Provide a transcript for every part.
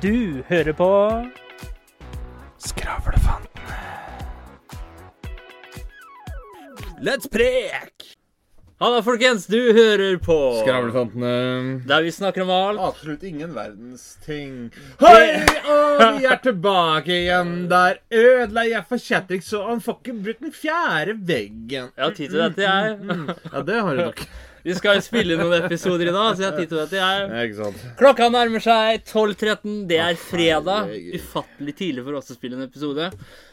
Du hører på Skravlefanten. Let's prek! Halla, folkens. Du hører på Skravlefantene. Der vi snakker om alt. Absolutt ingen verdens ting. Hei, og vi er tilbake igjen. Der ødela jeg for Chatrik, så han får ikke brutt den fjerde veggen. Jeg har tid til dette, jeg. Ja, det har du nok. Vi skal jo spille noen episoder i dag, så jeg har tid til dette, jeg. Klokka nærmer seg 12.13. Det er fredag. Ufattelig tidlig for oss å spille en episode.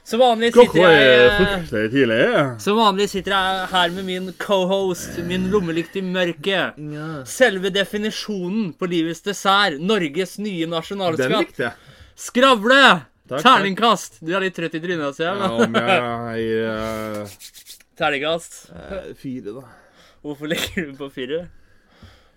Som vanlig sitter er jeg eh. Som vanlig sitter jeg her med min cohost, min lommelykt i mørket. Selve definisjonen på livets dessert. Norges nye nasjonalskatt. jeg. Skravle! Takk, Terningkast. Du er litt trøtt i trynet, ser jeg. Ja, om jeg gir Terningkast. uh, fire, da. Hvorfor legger du på fire?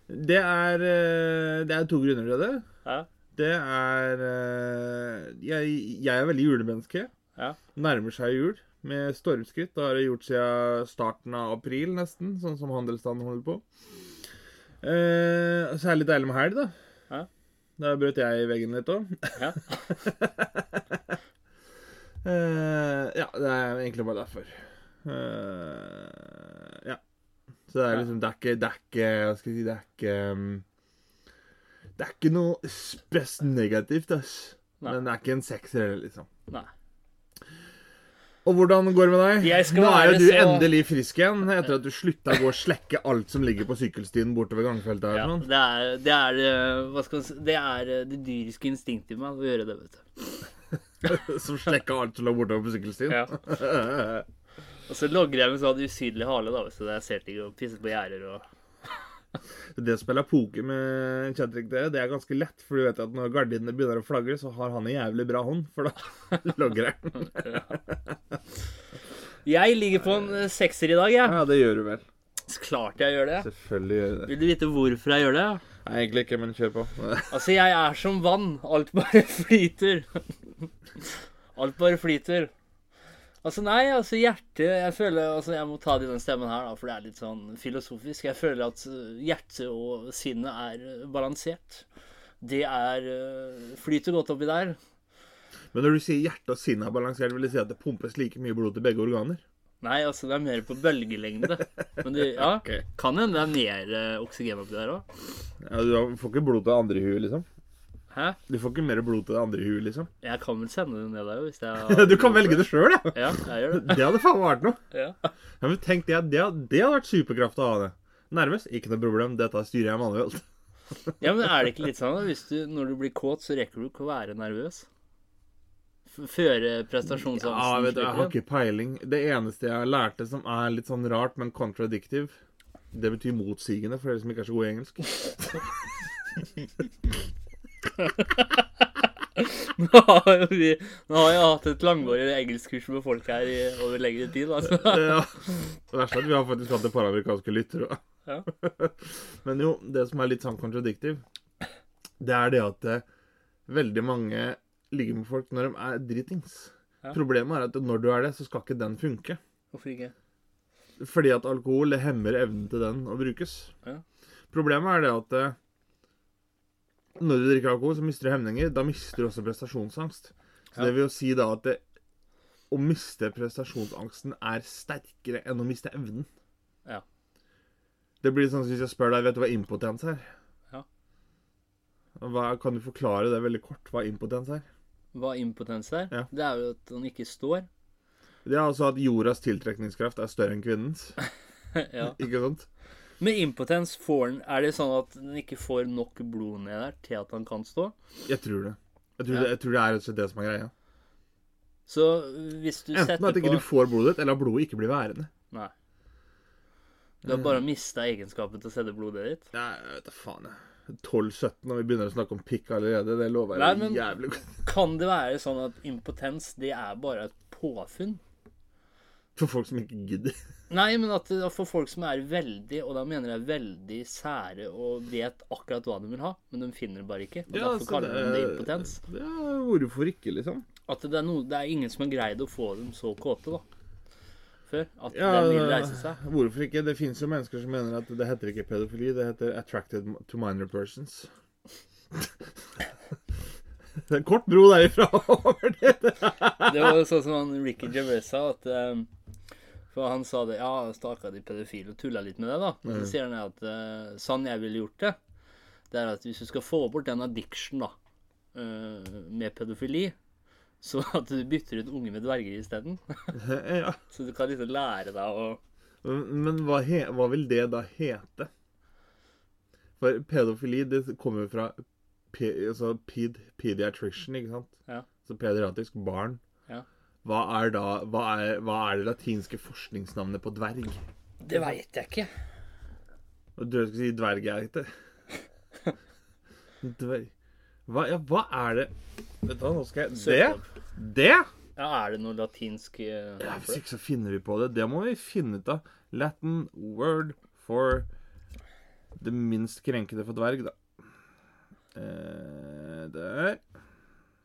Det er, eh, det er to grunner til det. Ja. Det er eh, jeg, jeg er veldig julemenneske. Ja. Nærmer seg jul med stormskritt. Det har jeg gjort siden starten av april, nesten. Sånn som handelsstanden holder på. Eh, så er det litt deilig med helg, da. Ja. Da brøt jeg i veggen litt òg. Ja. ja, det er egentlig bare derfor. Eh. Så det er liksom Det er ikke Det er ikke Hva skal jeg si Det er ikke um, Det er ikke noe spes negativt, ass. Nei. Men det er ikke en sekser heller, liksom. Nei. Og hvordan går det med deg? Jeg skal Nå er jo du så- endelig frisk igjen etter at du slutta å gå og slekke alt som ligger på sykkelstien bortover gangfeltet her. Ja, sånn. det er det er, eh, Hva skal si Det er eh, det dyriske instinktet i meg å gjøre det, vet du. Som slekka alt som lå bortover på sykkelstien. Ja. Og så logger jeg med sånn usynlig hale, da, så jeg ser ting og pisser på gjerder og Det å spille poker med Chadrick, det, det er ganske lett. For du vet at når gardinene begynner å flagre, så har han en jævlig bra hånd. For da logger han. Jeg ligger på en eh, sekser i dag, jeg. Ja, det gjør du vel. Klart jeg gjør det. Selvfølgelig gjør du det. Vil du vite hvorfor jeg gjør det? Nei, egentlig ikke, men kjør på. Altså, jeg er som vann. Alt bare flyter. Alt bare flyter. Altså, nei, altså hjertet Jeg føler Altså, jeg må ta det i den stemmen her, da, for det er litt sånn filosofisk. Jeg føler at uh, hjertet og sinnet er uh, balansert. Det er uh, Flyter godt oppi der. Men når du sier hjerte og sinn er balansert, vil det si at det pumpes like mye blod til begge organer? Nei, altså, det er mer på bølgelengde. Men det, ja, okay. kan hende det er mer oksygen oppi der òg. Ja, du får ikke blod til andre huet, liksom? Hæ? Du får ikke mer blod til det andre huet, liksom? Jeg kan vel sende det ned der, jo, hvis jeg Du kan velge det sjøl, ja! Ja, jeg gjør det. Det hadde faen vært noe. Ja. Ja, men tenk det, det, det hadde vært superkraft å ha det. Nærmest. Ikke noe problem. Dette styrer jeg manuelt. Ja, men er det ikke litt sånn at hvis du, når du blir kåt, så rekker du ikke å være nervøs? Føre prestasjonsangsten Ja, vet du, jeg har ikke peiling. Det eneste jeg lærte som er litt sånn rart, men contradictive, det betyr motsigende for dere som ikke er så gode i engelsk. Nå har jo vi Nå har jeg hatt et langvarig engelskkurs med folk her i over lengre tid, altså. Ja. Det verste er at vi har faktisk hatt et par amerikanske lyttere. Ja. Men jo, det som er litt sånn kontradiktiv, det er det at eh, veldig mange ligger med folk når de er dritings. Ja. Problemet er at når du er det, så skal ikke den funke. Hvorfor ikke? Fordi at alkohol hemmer evnen til den å brukes. Ja. Problemet er det at eh, når du drikker alkohol, så mister du hemninger. Da mister du også prestasjonsangst. Så det vil jo si da at det, å miste prestasjonsangsten er sterkere enn å miste evnen. Ja. Det blir sånn som hvis jeg spør deg, vet du hva impotens er? Ja. Hva, kan du forklare det veldig kort, hva impotens er? Hva impotens er? Ja. Det er jo at han ikke står. Det er altså at jordas tiltrekningskraft er større enn kvinnens. ja. Ikke sant? Med impotens får han Er det sånn at den ikke får nok blod ned der til at han kan stå? Jeg tror det. Jeg tror, Ja. det, jeg tror det er og det som er greia. Så hvis du Enten setter at ikke på du får blodet ditt, eller at blodet ikke blir værende. Nei. Du har bare mista egenskapen til å sette blodet ditt. Ja, jeg vet da faen, jeg. 12-17 når vi begynner å snakke om pikk allerede. Det lover Nei, jeg men- jævlig godt. Kan det være sånn at impotens, det er bare et påfunn? For folk som ikke gidder. Nei, men at det- for folk som er veldig, og da mener jeg veldig sære og vet akkurat hva de vil ha, men de finner det bare ikke. Og derfor altså, kaller de det impotens. Ja, hvorfor ikke, liksom? At det er, noe, det er ingen som har greid å få dem så kåte, da. Før. At Ja, de vil reise seg. Hvorfor ikke? Det fins jo mennesker som mener at det heter ikke pedofili, det heter attracted to minor persons. Det er en kort bro derifra over det. Det var jo sånn som han Ricky Gervais sa, at eh, For han sa det Ja, stakkar de pedofile og tulla litt med det, da. Men så sier han at uh, sånn jeg ville gjort det, det er at hvis du skal få bort den addiction, da, uh, med pedofili, så at du bytter ut unge med dverger isteden. ja. så du kan liksom lære deg å Men hva, he, hva vil det da hete? For pedofili, det kommer jo fra pe, altså ped, pediatrician, ikke sant? Ja. Så pediatrisk barn. Ja. Hva er da hva er, hva er det latinske forskningsnavnet på dverg? Det veit jeg ikke. Og Du skal si dverg dverggeite. Dverg hva, ja, hva er det Vet du hva, nå skal jeg Det? Det? Ja, er det noe latinsk uh, Ja, Hvis ikke så finner vi på det. Det må vi finne ut av. Latin word for det minst krenkede for dverg, da. Eh, der.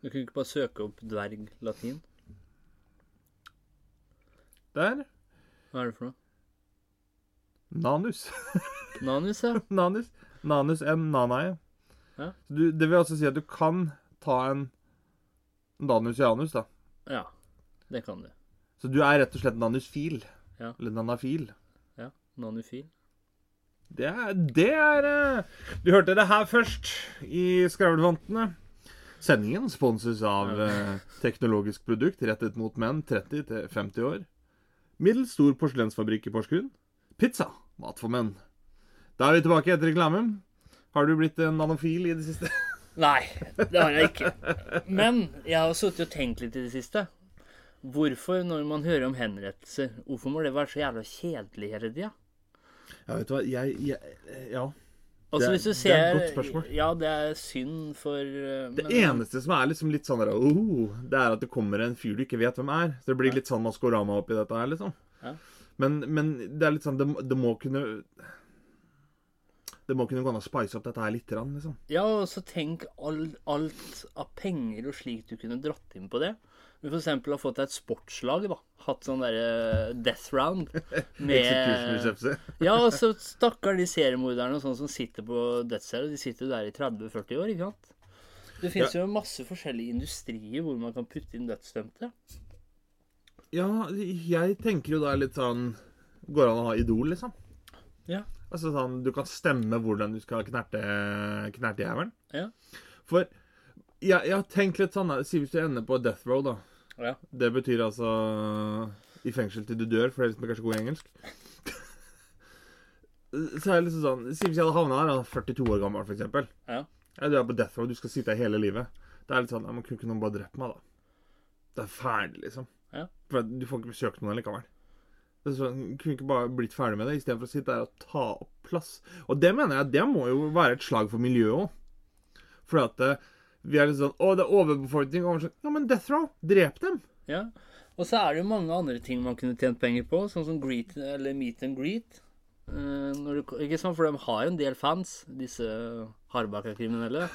Du kunne ikke bare søke opp dverg latin? Der. Hva er det for noe? Nanus. Nanus, ja. Nanus. Nanus en nanae. Ja. Du, det vil altså si at du kan ta en nanus i anus, da. Ja, det kan du. Så du er rett og slett nanusfil. Ja. Eller nanafil. Ja, Nanufil. Det er, det er eh, Du hørte det her først i Skravlefantene. Sendingen sponses av ja. teknologisk produkt rettet mot menn 30 50 år. Middels stor porselensfabrikk i Porsgrunn. Pizza. Mat for menn. Da er vi tilbake etter reklamen. Har du blitt en nanofil i det siste? Nei, det har jeg ikke. Men jeg har sittet og tenkt litt i det siste. Hvorfor, når man hører om henrettelser, hvorfor må det være så jævla kjedelig hele tida? Ja, vet du hva, jeg, jeg Ja. Altså, Det er- hvis du det er et godt spørsmål. Ja, det er synd for men, Det eneste som er liksom litt sånn der, oh, Det er at det kommer en fyr du ikke vet hvem er. Så det blir litt sånn Maskorama oppi dette her, liksom. Ja. Men, men det er litt sånn Det, det må kunne Det må kunne gå an å spice opp dette her litt, liksom. Ja, og så tenk all, alt av penger og slik du kunne dratt inn på det. For eksempel har fått et sportslag, da. Hatt sånn derre death round. Med Ja, og Ja, så stakkar de seriemorderne og sånn som sitter på dødscella. De sitter jo der i 30-40 år, ikke sant? Det fins jo masse forskjellige industrier hvor man kan putte inn dødsdømte. Ja, jeg tenker jo da litt sånn Går det an å ha idol, liksom? Ja. Altså sånn Du kan stemme hvordan du skal knerte knerte jævelen. Ja. For jeg, jeg har tenkt litt sånn Si hvis du ender på death row, da. Ja. Det betyr altså i fengsel til du dør, for det er er kanskje god engelsk. Så er det liksom sånn Si hvis jeg hadde havna her, 42 år gammel, eksempel. Ja. Du er på death row, du skal sitte her hele livet. Det er litt sånn ja, men Kunne ikke noen bare drept meg, da? Det er ferdig, liksom. Ja. For du får ikke besøkt noen likevel. Det er sånn, kunne ikke bare blitt ferdig med det, istedenfor å sitte der og ta opp plass. Og det mener jeg, det må jo være et slag for miljøet òg. For at eh, vi er litt sånn Å, det er overbefolkning. Og sånn, ja, men death row, drep dem. ja. Og så er det jo mange andre ting man kunne tjent penger på, sånn som greet, eller meet and greet. Uh, når du, ikke sant, For de har jo en del fans, disse hardbakka-kriminelle.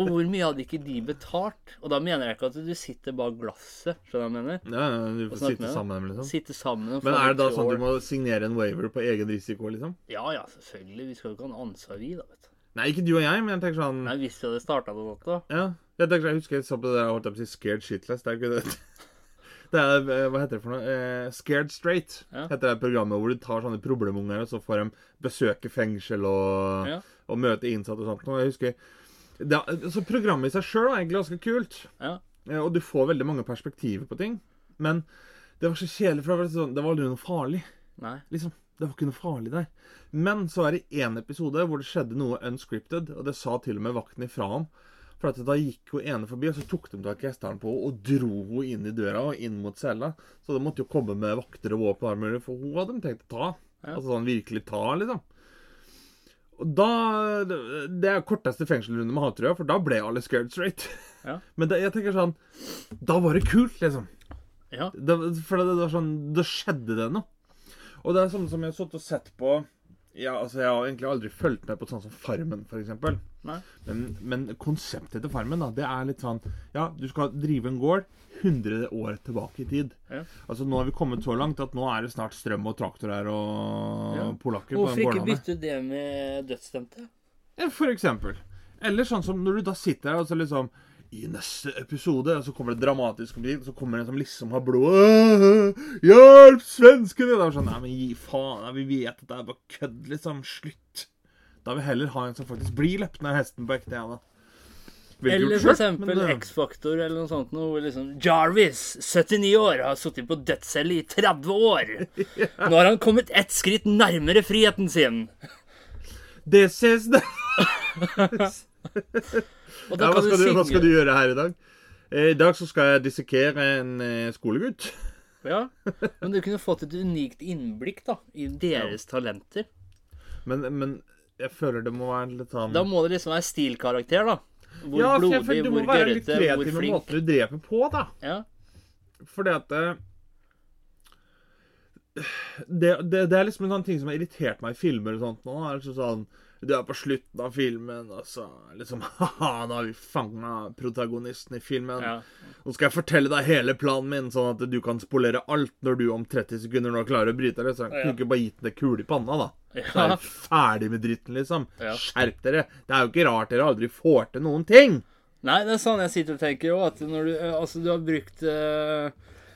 Og hvor mye hadde ikke de betalt? Og da mener jeg ikke at du sitter bak glasset. Skjønner du hva jeg mener? Ja, ja, du får sitte med dem. sammen med dem, liksom. Sitte sammen og Men er det da sånn at du må signere en waiver på egen risiko, liksom? Ja, ja, selvfølgelig. Vi skal jo ikke ha noe ansvar, vi, da. vet du. Nei, ikke du og jeg, men jeg tenker sånn Nei, Hvis du hadde starta på da. Ja. Jeg, tenker, jeg husker jeg så på det der, holdt jeg på å si Scared Shitless. Det er ikke det. Det er, eh, Hva heter det for noe? Eh, Scared Straight Ja. heter det programmet hvor du tar sånne problemunger, og så får de besøke fengsel og, Ja. og møte innsatte og sånt. Og jeg husker det, altså Programmet i seg sjøl var egentlig ganske kult. Ja. Eh, Og du får veldig mange perspektiver på ting. Men det var så kjedelig, for det var, sånn, det var aldri noe farlig. Nei. Liksom, Det var ikke noe farlig der. Men så er det én episode hvor det skjedde noe unscripted, og det sa til og med vakten ifra ham. For at da gikk hun ene forbi, og så tok de tak i hestene på henne og dro henne inn i døra og inn mot cella. Så de måtte jo komme med vakter og våpen, og for hun hadde de tenkt å ta. Ja. Altså sånn virkelig ta, liksom. Og da Det er korteste har, tror jeg, for da ble alle scared straight. Ja. Men det, jeg tenker sånn Da var det kult, liksom. Ja. Det, for det, det var sånn Det skjedde det noe. Og det er sånn som jeg har sittet og sett på ja, altså Jeg har egentlig aldri fulgt med på sånn som Farmen, f.eks. Men, men konseptet til Farmen da, det er litt sånn Ja, du skal drive en gård 100 år tilbake i tid. Ja. Altså Nå har vi kommet så langt at nå er det snart strøm og traktorer og Ja. polakker på Hvorfor ikke bytte det med dødsstemte? Ja, For eksempel. Eller sånn som når du da sitter her og så liksom I neste episode og så kommer det dramatisk og så kommer det en som liksom har blod Hjelp, svenskene! Det er sånn Nei, men gi faen. Vi vet at det er bare kødd, liksom. Slutt. Da vil vi heller ha en som faktisk blir løpt ned hesten på ekte, Ja, da. Eller for eksempel eh, X-Factor eller noe sånt noe, liksom Jarvis, 79 år, har sittet på dødscelle i 30 år. Nå har han kommet ett skritt nærmere friheten sin. This is the da ja, hva, skal du, hva skal du gjøre her i dag? Eh, I dag så skal jeg dissekere en eh, skolegutt. Ja, men du kunne fått et unikt innblikk da, i deres talenter. Men, men jeg føler det må være litt sånn Da må det liksom være stilkarakter, da. Hvor Ja, blodig, hvor gørrete, hvor flink. du må være litt kreativ med måten du dreper på, da. Ja. Fordi at eh, det, det, det er liksom en sånn ting som har irritert meg i filmer og sånt nå. er liksom sånn Du er på slutten av filmen, og så liksom Haha, nå har vi fanga protagonisten i filmen. Ja. Nå skal jeg fortelle deg hele planen min, sånn at du kan spolere alt når du om 30 sekunder nå klarer å bryte det. Så jeg Ja. kunne ikke bare gitt en kule i panna, da. Så er Ja. jeg ferdig med dritten, liksom. Ja. Skjerp dere. Det er jo ikke rart dere aldri får til noen ting. Nei, det er sånn jeg sitter og tenker òg, at når du eh, Altså, du har brukt eh,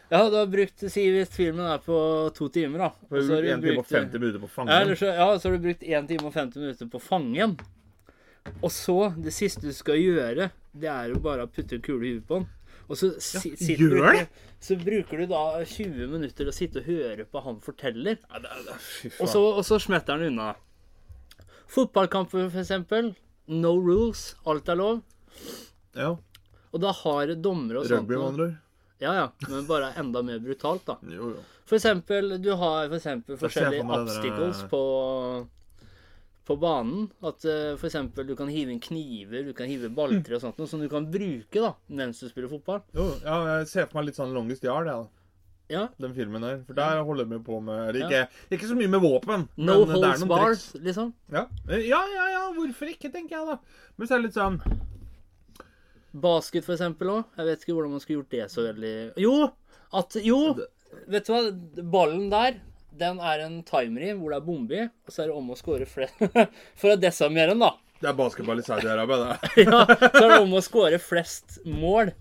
Ja, du har brukt Si hvis filmen er på to timer, da. Og så har du brukt en time og brukt, eh, 50 minutter på Ja, eller så, ja, så har du brukt 1 time og 50 minutter på fangen. Og så, det siste du skal gjøre, det er jo bare å putte en kule i huet på den. Og så, si, sitter gjør du, det? så bruker du da 20 minutter å sitte og høre på han forteller. Ja, det, det, Og så, og så smetter han unna. Fotballkamper, for eksempel. No rules. Alt er lov. Ja. Og da har dommere og sånt Rugby, med andre. Ja, ja. Men bare enda mer brutalt, da. Jo, jo. For eksempel, du har for eksempel forskjellige obstacles på, på banen. At eh, for eksempel du kan hive inn kniver, du kan hive balltre og sånt, noe som du kan bruke da, mens du spiller fotball. jo. Ja, jeg ser for meg litt sånn Longest Yard, jeg, da. Ja. Den filmen der. For der holder vi på med eller ikke, ikke så mye med våpen. No men det er holds noen bars, triks. liksom. Ja. Eh, ja, ja, ja. Hvorfor ikke, tenker jeg, da. Men så er det litt sånn Basket, for eksempel òg. Jeg vet ikke hvordan man skulle gjort det så veldig Jo! At Jo! Vet du hva? Ballen der, den er en timer i hvor det er bombe i, og så er det om å score flest For å desarmere den, da. Det er basketball i Saudi-Arabia, det. Ja, så er det om å score flest mål.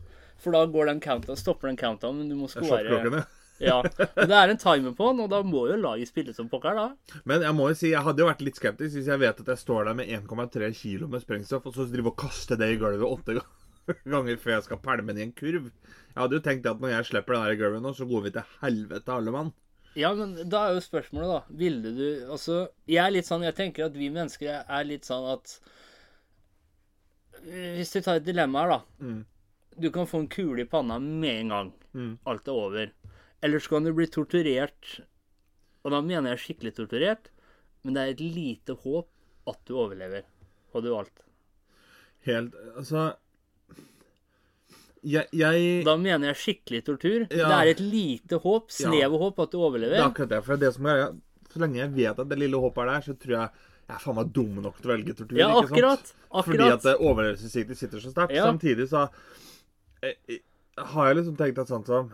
For da går den countdown, stopper den countdown, men du må score Ja. Men det er en timer på den, og da må jo laget spille som pokker, da. Men jeg må jo si, jeg hadde jo vært litt skeptisk hvis jeg vet at jeg står der med 1,3 kilo med sprengstoff, og så driver og kaster det i gulvet åtte ga- ganger før jeg skal pælme den i en kurv. Jeg hadde jo tenkt at når jeg slipper den der i gulvet nå, så går vi til helvete alle mann. Ja, men da er jo spørsmålet, da. Ville du Altså, jeg er litt sånn Jeg tenker at vi mennesker er litt sånn at Hvis du tar et dilemma her, da. Mm. Du kan få en kule i panna med en gang. Mm. Alt er over. Eller så kan du bli torturert. Og da mener jeg skikkelig torturert. Men det er et lite håp at du overlever. Og du alt. Helt Altså Jeg, jeg Da mener jeg skikkelig tortur. Ja. Det er et lite håp, snev av håp, at du Det er overlever. akkurat det. For det som er, så lenge jeg vet at det lille håpet er der, så tror jeg jeg er faen meg dum nok til å velge tortur. Ja, ikke sant? akkurat. Fordi at det overlevelsessiktet sitter så sterkt. Ja. Samtidig så eh, eh, har jeg liksom tenkt at sånn som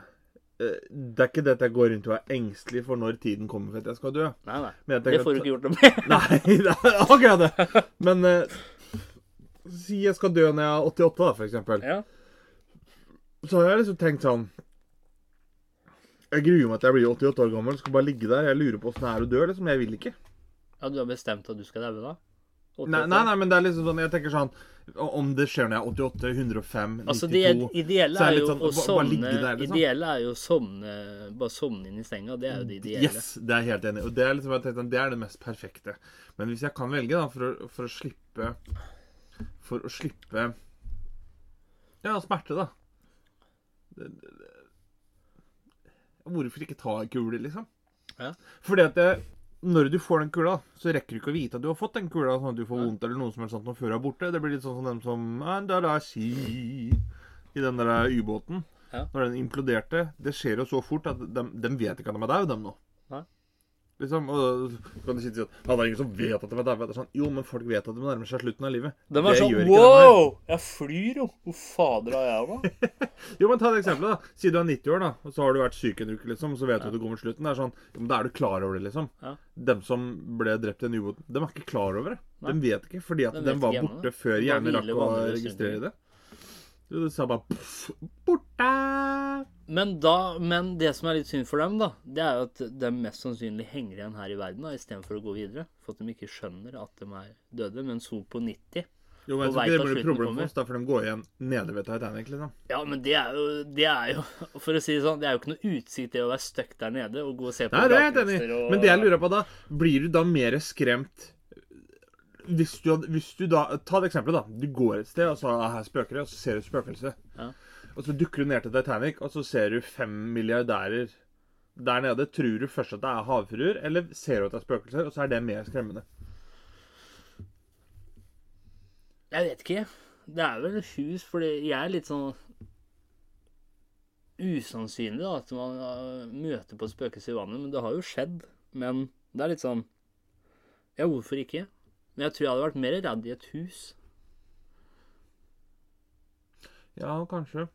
eh, Det er ikke det at jeg går rundt og er engstelig for når tiden kommer for at jeg skal dø. Nei, nei. Det får du ikke gjort noe med. Nei, det er akkurat det. Men eh, si jeg skal dø når jeg er 88, da, for eksempel. Ja. Så har jeg liksom tenkt sånn Jeg gruer meg til jeg blir 88 år gammel. Skal bare ligge der. Jeg lurer på åssen det er å dø. liksom. Jeg vil ikke. ja, du har bestemt at du skal daue, da? Nei, nei, nei, men det er liksom sånn Jeg tenker sånn Om det skjer når jeg er 88, 105, 92 Altså, det ideelle er er det jo sånn, å sovne der, liksom. Ideelle er jo å sovne Bare sovne inn i senga. Det er jo det ideelle. Yes, det er jeg helt enig i. Og det er liksom, jeg tenkte, det er det mest perfekte. Men hvis jeg kan velge, da, for å, for å slippe For å slippe Ja, smerte, da. Hvorfor ikke ta en kule, liksom? Ja. Fordi at det, når du får den kula, så rekker du ikke å vite at du har fått den kula, sånn at du får vondt eller noe som helst sånt når du er borte. Det blir litt sånn som dem som Andarashi i den der ubåten. Ja. Når den imploderte. Det skjer jo så fort at de, de vet ikke at de er døde, dem nå. Nei. Liksom, og kan du si ja, det er ingen som vet at de er. Det er Sånn, jo, men folk vet at de nærmer seg slutten av livet. De er Det sånn. Wow! Jeg flyr jo! Hvor fader har jeg da? Jo, men ta et eksempel, da. Si du er 90 år, da, og så har du vært syk en uke, liksom, så vet du at du går mot slutten. Det er sånn, jo, men Da er du klar over det, liksom. Ja. Dem som ble drept i en ubåt, de er ikke klar over det. De vet ikke, fordi at De de, var borte før De hjernen rakk å registrere det. Så Det sa bare poff, borte! Men, da, men det som er litt synd for dem, da, det er jo at de mest sannsynlig henger igjen her i verden da, istedenfor å gå videre. For at de ikke skjønner at de er døde. Mens hun på 90 Jo, men jeg tror ikke det blir et problem for oss, da, for de går igjen nede ved Titanic, liksom. Ja, men det er jo, det er jo For å si det sånn, det er jo ikke noe utsikt det å være stuck der nede og gå og se på Nei, det er jeg enig i. Men det jeg lurer på da, blir du da mer skremt hvis du, hvis du da Ta et eksempel, da. Du går et sted, og så er her spøker det, og så ser du spøkelset. spøkelse. Ja. Og så dukker du ned til Titanic, og så ser du fem milliardærer der nede. Tror du først at det er havfruer, eller ser du at det er spøkelser, og så er det mer skremmende? Jeg vet ikke. Det er vel hus, fordi jeg er litt sånn usannsynlig da, at man møter på et spøkelse i vannet. Men det har jo skjedd. Men det er litt sånn Ja, hvorfor ikke? Men jeg tror jeg hadde vært mer redd i et hus. Ja, kanskje.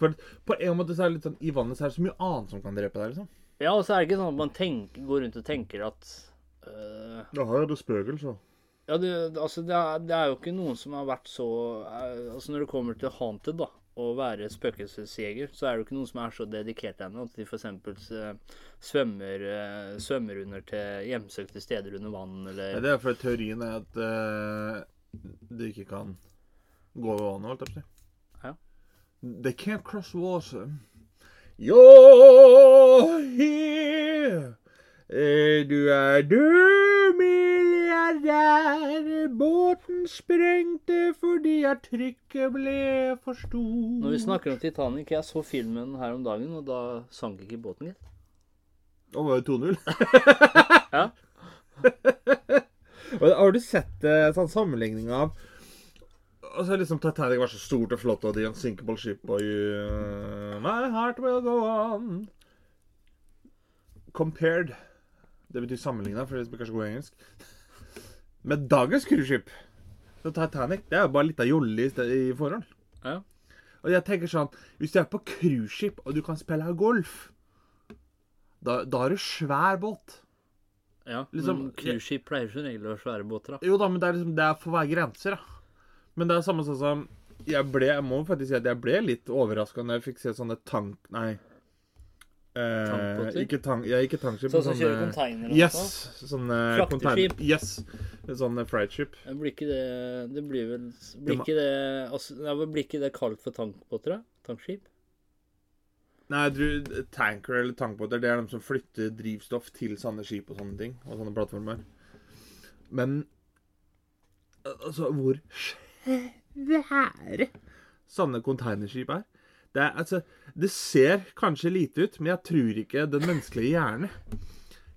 For på en måte så er det litt sånn I vannet så er det så mye annet som kan drepe deg, liksom. Ja, og så er det ikke sånn at man tenker, går rundt og tenker at øh, Da har du spøkelser. Ja, det, altså, det, er, det er jo ikke noen som har vært så øh, Altså, når det kommer til haunted, da, å være spøkelsesjeger, så er det jo ikke noen som er så dedikert ennå at de f.eks. Svømmer, eh, svømmer under til hjemsøkte steder under vann, eller eller det er fordi teorien er at uh, du ikke kan gå over vannet, holdt jeg på å si. Ja. They can't cross water. You're here. Eh, Du er død, milliardær. Båten sprengte fordi at trykket ble for stort. Når vi snakker om Titanic, jeg så filmen her om dagen, og da sank ikke båten, gitt. Og var det 2-0? Ja. Og Har du sett en sånn sammenligning av Altså liksom Titanic var så stort og flott, og The Unsinkable Ship og you, My heart will go on. Compared Det betyr sammenligna, for det som kanskje god engelsk. Med dagens cruiseskip. Så Titanic det er jo bare litt av jolle i forhold. Ja. Og jeg tenker sånn Hvis du er på cruiseskip, og du kan spille golf, da, da har du svær båt. ja. Liksom- men cruiseskip pleier som regel å være svære båter, da. Jo da, men det er liksom, det er for hver grenser, da. Men det er samme sånn som Jeg ble, jeg må faktisk si at jeg ble litt overraska når jeg fikk se sånne tank... Nei. Eh, ikke tank... Ja, ikke tankskip. Sånn som kjører sånne- container Yes. Sånne Frakteskip? Yes. Sånne freightship. Blir ikke det Det blir vel Blir ikke det altså, Blir ikke det kalt for tankbåter, da? Tankskip? Nei, du, tanker eller tankbåter det er de som flytter drivstoff til sånne skip og sånne ting. Og sånne plattformer. Men altså, hvor svære sånne containerskip er det, er, altså, det ser kanskje lite ut, men jeg tror ikke den menneskelige hjerne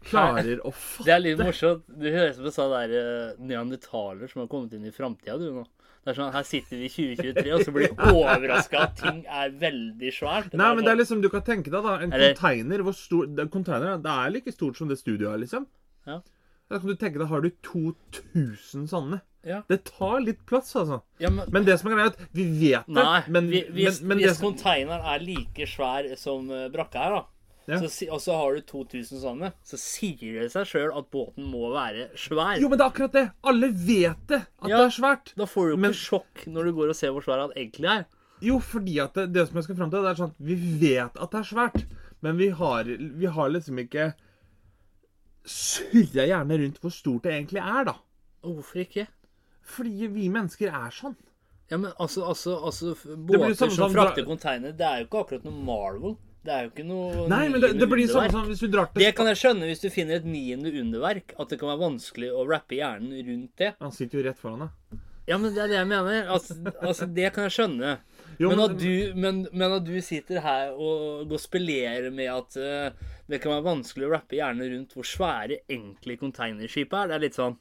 klarer å fatte Det er litt morsomt. Du høres ut som en sånn der eh, neandertaler som har kommet inn i framtida, du nå. Det er sånn, Her sitter vi i 2023, og så blir vi overraska at ting er veldig svært. Nei, men det er liksom, du kan tenke deg da, en Eller- container, hvor stor, det, container, det er like stort som det studioet er, liksom. Ja. Da kan du tenke deg, har du 2000 sånne? Ja. Det tar litt plass, altså. Ja, men, Men det som er greia, er at vi vet det. Nei, men, vi- hvis, men, men hvis som, containeren er like svær som eh, brakka her, da, Ja. så, og så har du 2000 sånne, så sier det seg sjøl at båten må være svær. Jo, men det er akkurat det. Alle vet det, at Ja. det er svært. Da får du jo Men- ikke sjokk når du går og ser hvor svær han egentlig er. Jo, fordi at det, det som jeg skal fram til, det er sånn at Vi vet at det er svært, men vi har, vi har liksom ikke surra gjerne rundt hvor stort det egentlig er, da. Hvorfor ikke? Fordi vi mennesker er sånn. Ja, men altså, altså, altså Båter som som frakter dra- det er jo ikke akkurat noe Marvel. Det er jo ikke noe Nei, men det, det blir sånn, sånn hvis du drar til Det kan jeg skjønne hvis du finner et niende underverk. At det kan være vanskelig å rappe hjernen rundt det. Han sitter jo rett foran deg. Ja, men det er det jeg mener. Altså, altså det kan jeg skjønne. Jo, men, men- at du, men, men at du sitter her og gospelerer med at uh, det kan være vanskelig å rappe hjernen rundt hvor svære enkle containerskip er, det er litt sånn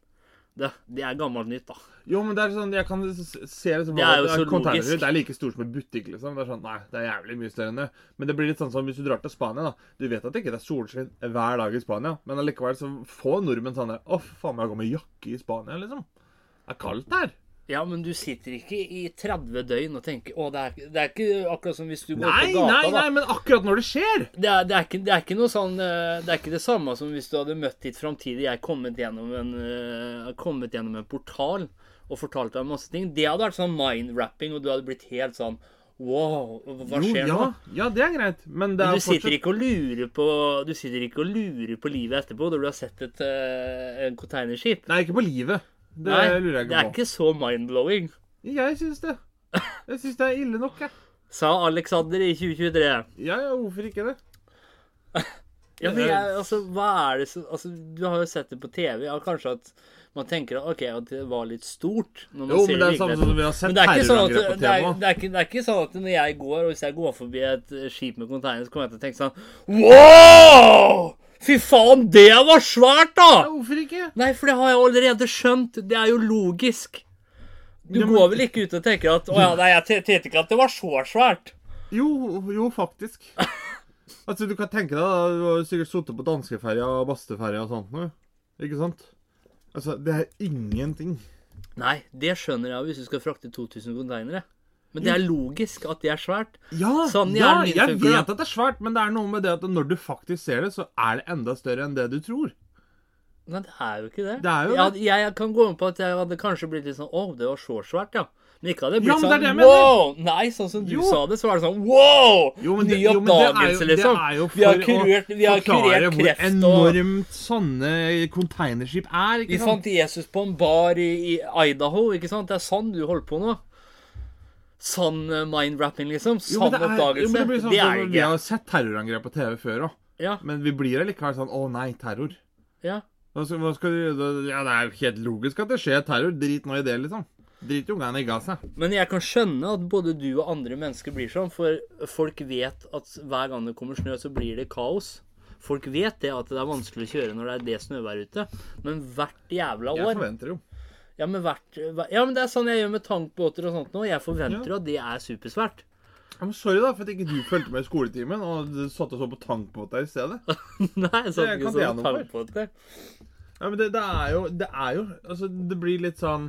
Det, det er gammelt nytt, da. Jo, men det er sånn, jeg kan se det som Det er jo så. Det er like stort som en butikk, liksom. Det er sånn, Nei, det er jævlig mye større enn det. Men det blir litt sånn som hvis du drar til Spania, da. Du vet at det ikke er solskinn hver dag i Spania, men allikevel så får nordmenn sånn Å, faen meg, jeg går med jakke i Spania, liksom. Det er kaldt her. Ja, men du sitter ikke i 30 døgn og tenker Å, det er, det er ikke akkurat som hvis du går Nei, på gata, nei, da. nei, men akkurat når det skjer Det er, det, er ikke, det er ikke noe sånn eh, Det er ikke det samme som hvis du hadde møtt ditt framtidige jeg kommet gjennom en, eh, kommet gjennom en portal og fortalte deg masse ting. Det hadde vært sånn mind-rapping, og du hadde blitt helt sånn Wow, hva Jo, skjer ja, nå? ja, det er greit, men det Men du du sitter ikke og lurer på Du sitter ikke og lurer på livet etterpå når du har sett et uh, containerskip. Nei, ikke på livet. Det Nei, lurer jeg det er ikke på. ikke så mind-blowing, Jeg syns det. Jeg syns det er ille nok, jeg. sa Alexander i 2023. Ja, ja, hvorfor ikke det? Ja, men jeg, altså, hva er det som Altså, du har jo sett det på TV. Ja, kanskje at man tenker at, ok, at det var litt stort. Når man Jo, ser men det er det samme som vi har sett er sånn terrorangrep på TV. det, er ikke, det er ikke sånn at når jeg går, og hvis jeg går forbi et eh, skip med container, så kommer jeg til å tenke sånn Wow! Fy faen, det var svært, da! Ja, hvorfor ikke? Nei, for det har jeg allerede skjønt. Det er jo logisk. Du Ja, men- går vel ikke ut og tenker at Å ja, nei, jeg te- tenkte ikke at det var så svært. Jo, jo, faktisk. Altså, du kan tenke deg, da, du har sikkert sittet på danskeferja og basteferja og sånt noe. Ikke sant? Altså, det er ingenting. Nei, det skjønner jeg hvis du skal frakte 2000 containere. Men det er logisk at det er svært. Ja, Sånn ja jeg vet at det er svært, men det er noe med det at når du faktisk ser det, så er det enda større enn det du tror. Nei, det er jo ikke det. Det er jo det. jeg, jeg kan gå med på at jeg hadde kanskje blitt litt sånn Å, det var så svært, ja. Men ikke hadde blitt er sånn det. Wow! Nei, sånn som du Jo. sa det, så var det sånn Wow! Jo, men det- Ny jo, men det er jo- oppdagelse, liksom. Det er jo vi har for kurert, vi har kurert hvor kreft og enormt sånne containerskip er, Vi ikke sant? fant Jesus på en bar i, i Idaho, ikke sant? Det er sånn du holder på nå. Sann eh, mind-rapping, liksom. Jo, Sann oppdagelse. jo, men det blir sånn, det er ikke Vi har sett terrorangrep på TV før òg, Ja, men vi blir allikevel sånn Å nei, terror. ja. Hva skal, hva skal du? Ja, Det er jo helt logisk at det skjer terror. Drit nå i det, liksom. Drit ungene i Gaza. Men jeg kan skjønne at både du og andre mennesker blir sånn, for folk vet at hver gang det kommer snø, så blir det kaos. Folk vet det at det er vanskelig å kjøre når det er det snøvær ute, men hvert jævla år Jeg forventer jo. ja men, hvert, ja, men det er sånn jeg gjør med tankbåter og sånt nå. Jeg forventer jo at det er supersvært. Ja, men sorry, da, for at ikke du fulgte med i skoletimen og du satt og så på tankbåter i stedet. Nei, jeg satt ikke så på tankbåter. Ja, men det, det er jo Det er jo Altså, det blir litt sånn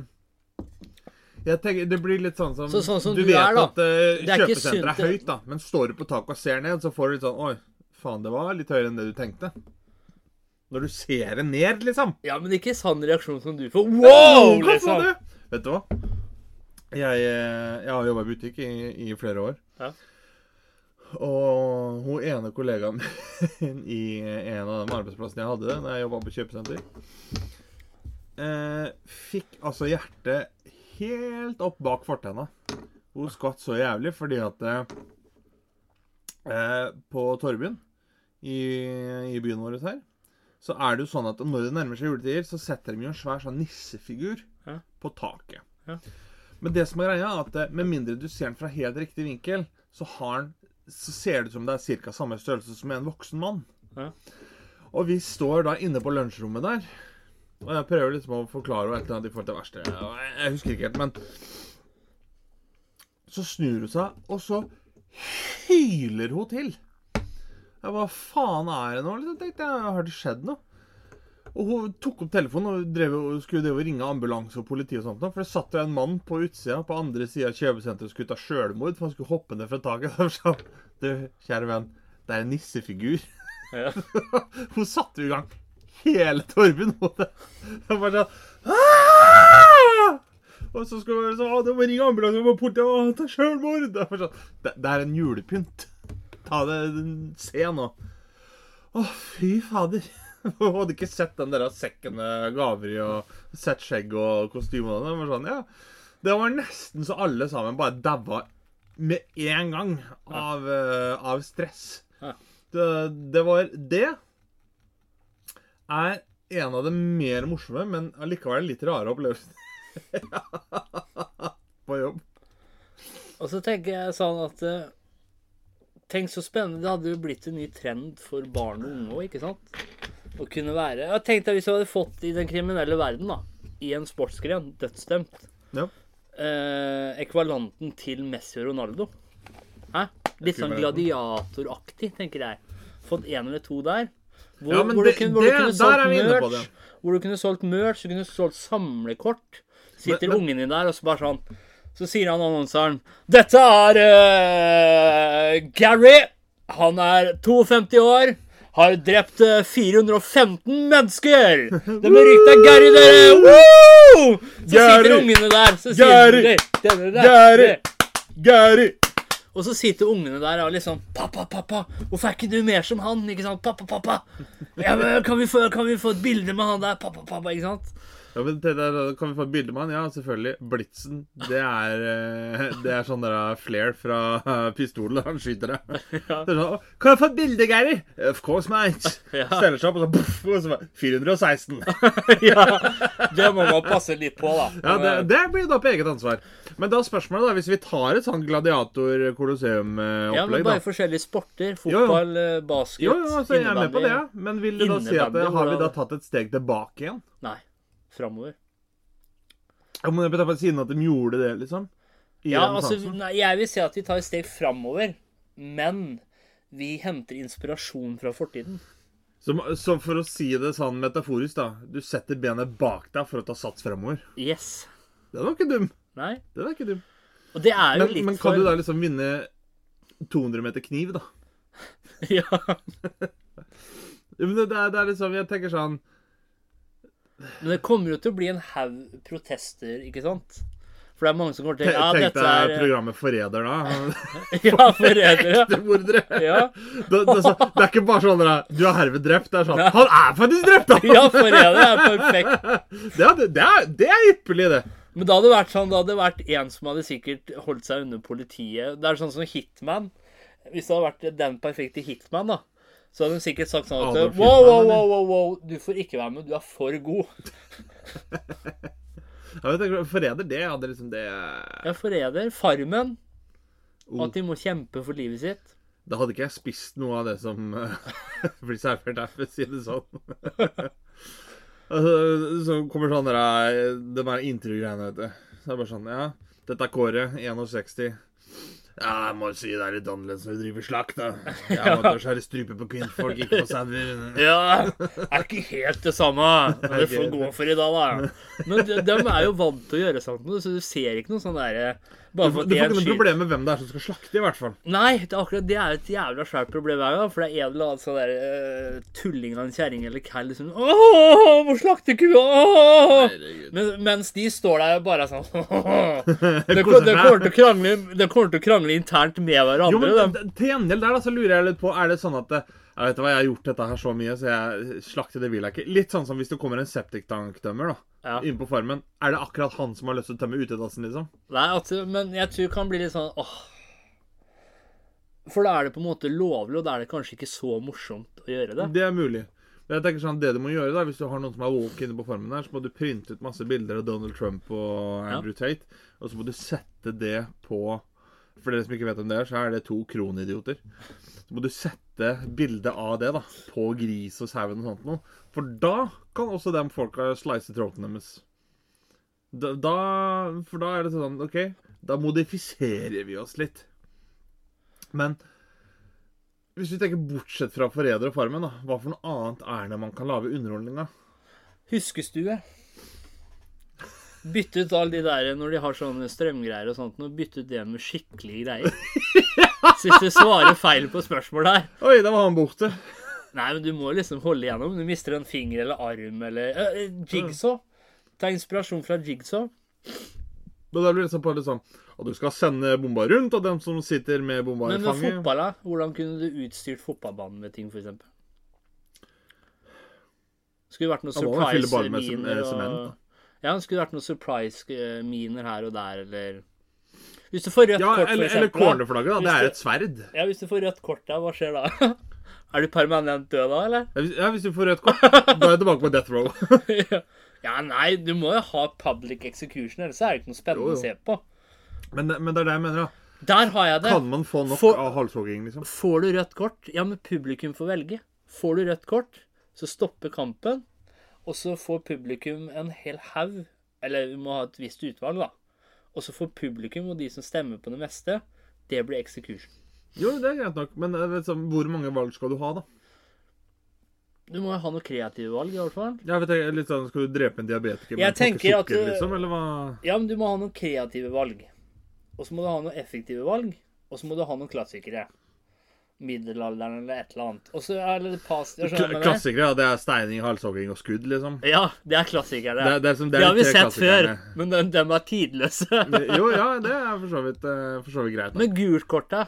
jeg tenker, Det blir litt sånn som Så sånn som Du du vet er, at uh, ikke kjøpesenteret er høyt, da, men står du på taket og ser ned, så får du litt sånn Oi, faen, det var litt høyere enn det du tenkte. Når du ser det ned, liksom. Ja, men ikke sånn reaksjon som du får. Wow! Liksom. Vet du hva? Jeg, eh, jeg har jobba i butikk i, i flere år. Ja. Og hun ene kollegaen min i en av de arbeidsplassene jeg hadde da jeg jobba på kjøpesenter, eh, fikk altså hjertet helt opp bak fortenna. Hun skvatt så jævlig fordi at eh, På Torvbyen i, i byen vår her, så er det jo sånn at når det nærmer seg juletider, så setter de jo en svær sånn nissefigur Ja. på taket. Ja. Men det som er greia, er at eh, med mindre du ser den fra helt riktig vinkel, så, den, så ser det ut som det er ca. samme størrelse som en voksen mann. Ja. Og vi står da inne på lunsjrommet der, og jeg prøver liksom å forklare et eller annet i forhold til verkstedet. Jeg jeg husker ikke helt, men Så snur hun seg, og så hyler hun til. Ja, hva faen er det nå? Liksom, tenkte jeg, Har det skjedd noe? Og hun tok opp telefonen og drev, og skulle drev og ringe ambulanse og politi. og sånt. For det satt jo en mann på utsida, på andre sida av kjøpesenteret og skulle ta sjølmord. For han skulle hoppe ned fra taket. Og sa du, kjære venn, det er en nissefigur. Ja. hun satte jo i gang hele Torben. Og jeg bare sånn! Og så skulle hun sånn, du må ringe ambulanse og politi. og ta sjølmord. Det, sånn, det, det er en julepynt. Ta det, se nå. Å, fy fader. Hun hadde ikke sett den der sekken med gaver i, og sett skjegg og kostyme. og Det var sånn, ja. Det var nesten så alle sammen bare daua med en gang av, uh, av stress. Ja. Det, det var Det er en av de mer morsomme, men allikevel litt rare opplevelsene. På jobb. Og så tenker jeg sånn at eh, Tenk så spennende. Det hadde jo blitt en ny trend for barn og unge òg, ikke sant? Å kunne være Jeg tenkte hvis du hadde fått i den kriminelle verden, da. i en sportsgren, dødsdømt. Ja. Eh, Ekvalanten til Messi og Ronaldo. Hæ? Litt sånn gladiatoraktig, tenker jeg. Fått en eller to der. Hvor, Ja, hvor, det- du kunne, hvor du kunne solgt er merch. det. Hvor du kunne solgt merch, du kunne solgt samlekort. Sitter Men- ungen din der, og så bare sånn Så sier han annonseren Dette er uh, Gary. Han er 52 år. Har drept eh, 415 mennesker! Det berykta Gary, dere! Woo! Så sitter ungene der. Så sier Gary! Gary! Og så sitter ungene der og liksom 'Pappa, pappa, hvorfor er ikke du mer som han?' Ikke sant? 'Pappa, pappa, ja, kan, vi få, kan vi få et bilde med han der?' Pappa, pappa, ikke sant? Ja, men det der, Kan vi få et bilde med han? Ja, selvfølgelig. Blitzen. Det er, eh, det er sånn der flare fra eh, pistolen. Han skyter det. Ja. Sånn, kan jeg få et bilde, Gary? Of course, mate. Ja. Steller seg opp, og så, puff, og så bare, 416. ja, det må man passe litt på, da. Ja, det, det blir da på eget ansvar. Men da spørsmålet, da, hvis vi tar et sånn gladiator Ja, men bare da. forskjellige sporter. Fotball, jo. Eh, basket, Jo, jo, altså, jeg er med på det, ja. Men vil du da si at har vi da tatt et steg tilbake igjen? Nei, framover. Ja, men jeg på siden at de gjorde det, liksom? Ja, altså, nei, jeg vil si at vi tar et steg framover, men vi henter inspirasjon fra fortiden. Så, så for å si det sånn metaforisk, da. Du setter benet bak deg for å ta sats fremover. Yes. Den var ikke dum. Nei. Den er ikke dum. Og det er jo Men, litt men for kan du da liksom vinne 200 meter kniv, da? Ja. Ja, men det, det, er, det er liksom Jeg tenker sånn Men det kommer jo til å bli en haug protester, ikke sant? For det er mange som kommer til Ja, Tenk dette er eh, programmet Forræder, da. Ja, forrædere. Mordere. Ja. Det, det, det er ikke bare sånn at Du er herved drept. Det er sånn Han er faktisk drept, da! ja, forræder er perfekt. Det, er- det, er, det er ypperlig, det. Men da hadde det vært sånn, da hadde det vært en som hadde sikkert holdt seg under politiet. Det er sånn som Hitman. Hvis det hadde vært den perfekte Hitman, da, så hadde hun sikkert sagt sånn at wow, wow, wow, wow, wow, du får ikke være med, du er for god. Ja, jeg tenker, Forræder, det hadde liksom det er forræder. Farmen. Oh. At de må kjempe for livet sitt. Da hadde ikke jeg spist noe av det som eh, blir servert her, for å si det sånn. altså, så kommer sånn der, eh, de der intervjugreiene, vet du. Så er det bare sånn Ja, dette er Kåre, 61. Ja, jeg må jo si det er litt annerledes når du driver slakt, da. Jeg måtte skjære strupe på kvinnfolk, ikke på sauer. Ja, er ikke helt det samme. Men det får gå for i dag, da. Men de, de er jo vant til å gjøre sånt, så du ser ikke noe sånn derre Bare Du for får at ikke noe problem med hvem det er som skal slakte, i hvert fall. Nei, det er akkurat det er et jævla svært problem her, gang. For det er en eller annen sånn der uh, tulling av en kjerring eller kall liksom Åh, må slakte kua! Men, mens de står der bare sånn det, det, kommer til å krangle, kommer til å krangle internt med hverandre. Jo, men til gjengjeld der da, så lurer jeg litt på Er det sånn at eh, Jeg vet hva, jeg har gjort dette her så mye, så jeg slakter det vil jeg ikke. Litt sånn som hvis det kommer en septiktanktømmer da, Ja. inn på farmen. Er det akkurat han som har lyst til å tømme utedassen, liksom? Nei, altså, men jeg tror det kan bli litt sånn åh. For da er det på en måte lovlig, og da er det kanskje ikke så morsomt å gjøre det. Det er mulig. Jeg tenker sånn, det du må gjøre da, Hvis du har noen som er woke inne på formen, der, så må du printe ut masse bilder av Donald Trump og Andrew Tate, og så må du sette det på For dere som ikke vet om det er, så er det to kronidioter. Så må du sette bilde av det da, på gris og sauen og sånt noe. For da kan også de folka slice throaten deres. Da, for da er det sånn OK, da modifiserer vi oss litt. Men hvis vi tenker bortsett fra Forræder og Farmen, da, hva for noe annet er det man kan lage underholdning av? Huskestue. Bytte ut alle de der når de har sånne strømgreier og sånt, og bytte ut det med skikkelige greier. Hvis du svarer feil på spørsmål her. Oi, da var han borte. Nei, men du må liksom holde igjennom. Du mister en finger eller arm eller uh, Jigsaw. Ta inspirasjon fra Jigsaw. Men da blir det liksom bare litt sånn Og du skal sende bomba rundt, og dem som sitter med bomba i fanget Men med fanget fotball, da? Hvordan kunne du utstyrt fotballbanen med ting, f.eks.? Skulle vært noen surprise-miner eh, og Ja, skulle vært noen surprise-miner her og der, eller Hvis du får rødt Ja, kort, eller, for eksempel, Eller cornerflagget, da. Det er et sverd. Ja, hvis du får rødt kort da, hva skjer da? er du permanent død da, eller? Ja, hvis, du får rødt kort, da er jeg tilbake på death row. ja, nei, du må jo ha public execution, ellers er det ikke noe spennende Jo, jo. å se på. Men, men det er det jeg mener, da. Der har jeg det. Kan man få nok får, av halshogging, liksom? Får du rødt kort? Ja, men publikum får velge. Får du rødt kort, så stopper kampen. og så får publikum en hel haug Eller vi må ha et visst utvalg, da. Og så får publikum og de som stemmer på det meste, det blir execution. Jo, det er greit nok, men vet, sånn, hvor mange valg skal du ha, da? Du må jo ha noe kreative valg, i hvert fall. Ja, vet du, litt sånn, Skal du drepe en diabetiker med en pakke at, sukker, uh, liksom? Eller hva? Ja, men du må ha noen kreative valg. Og så må du ha noen effektive valg. Og så må du ha noen klassikere. Middelalderen eller et eller annet. Og så er det past... klassikere, ja. Det er steining, halshogging og skudd, liksom. Ja, det er klassikere. Det, det, som, det, Det er har vi sett før, men de, de er tidløse. Jo, ja, det er for så vidt, eh, for så vidt greit. nok. Men gult kort, da?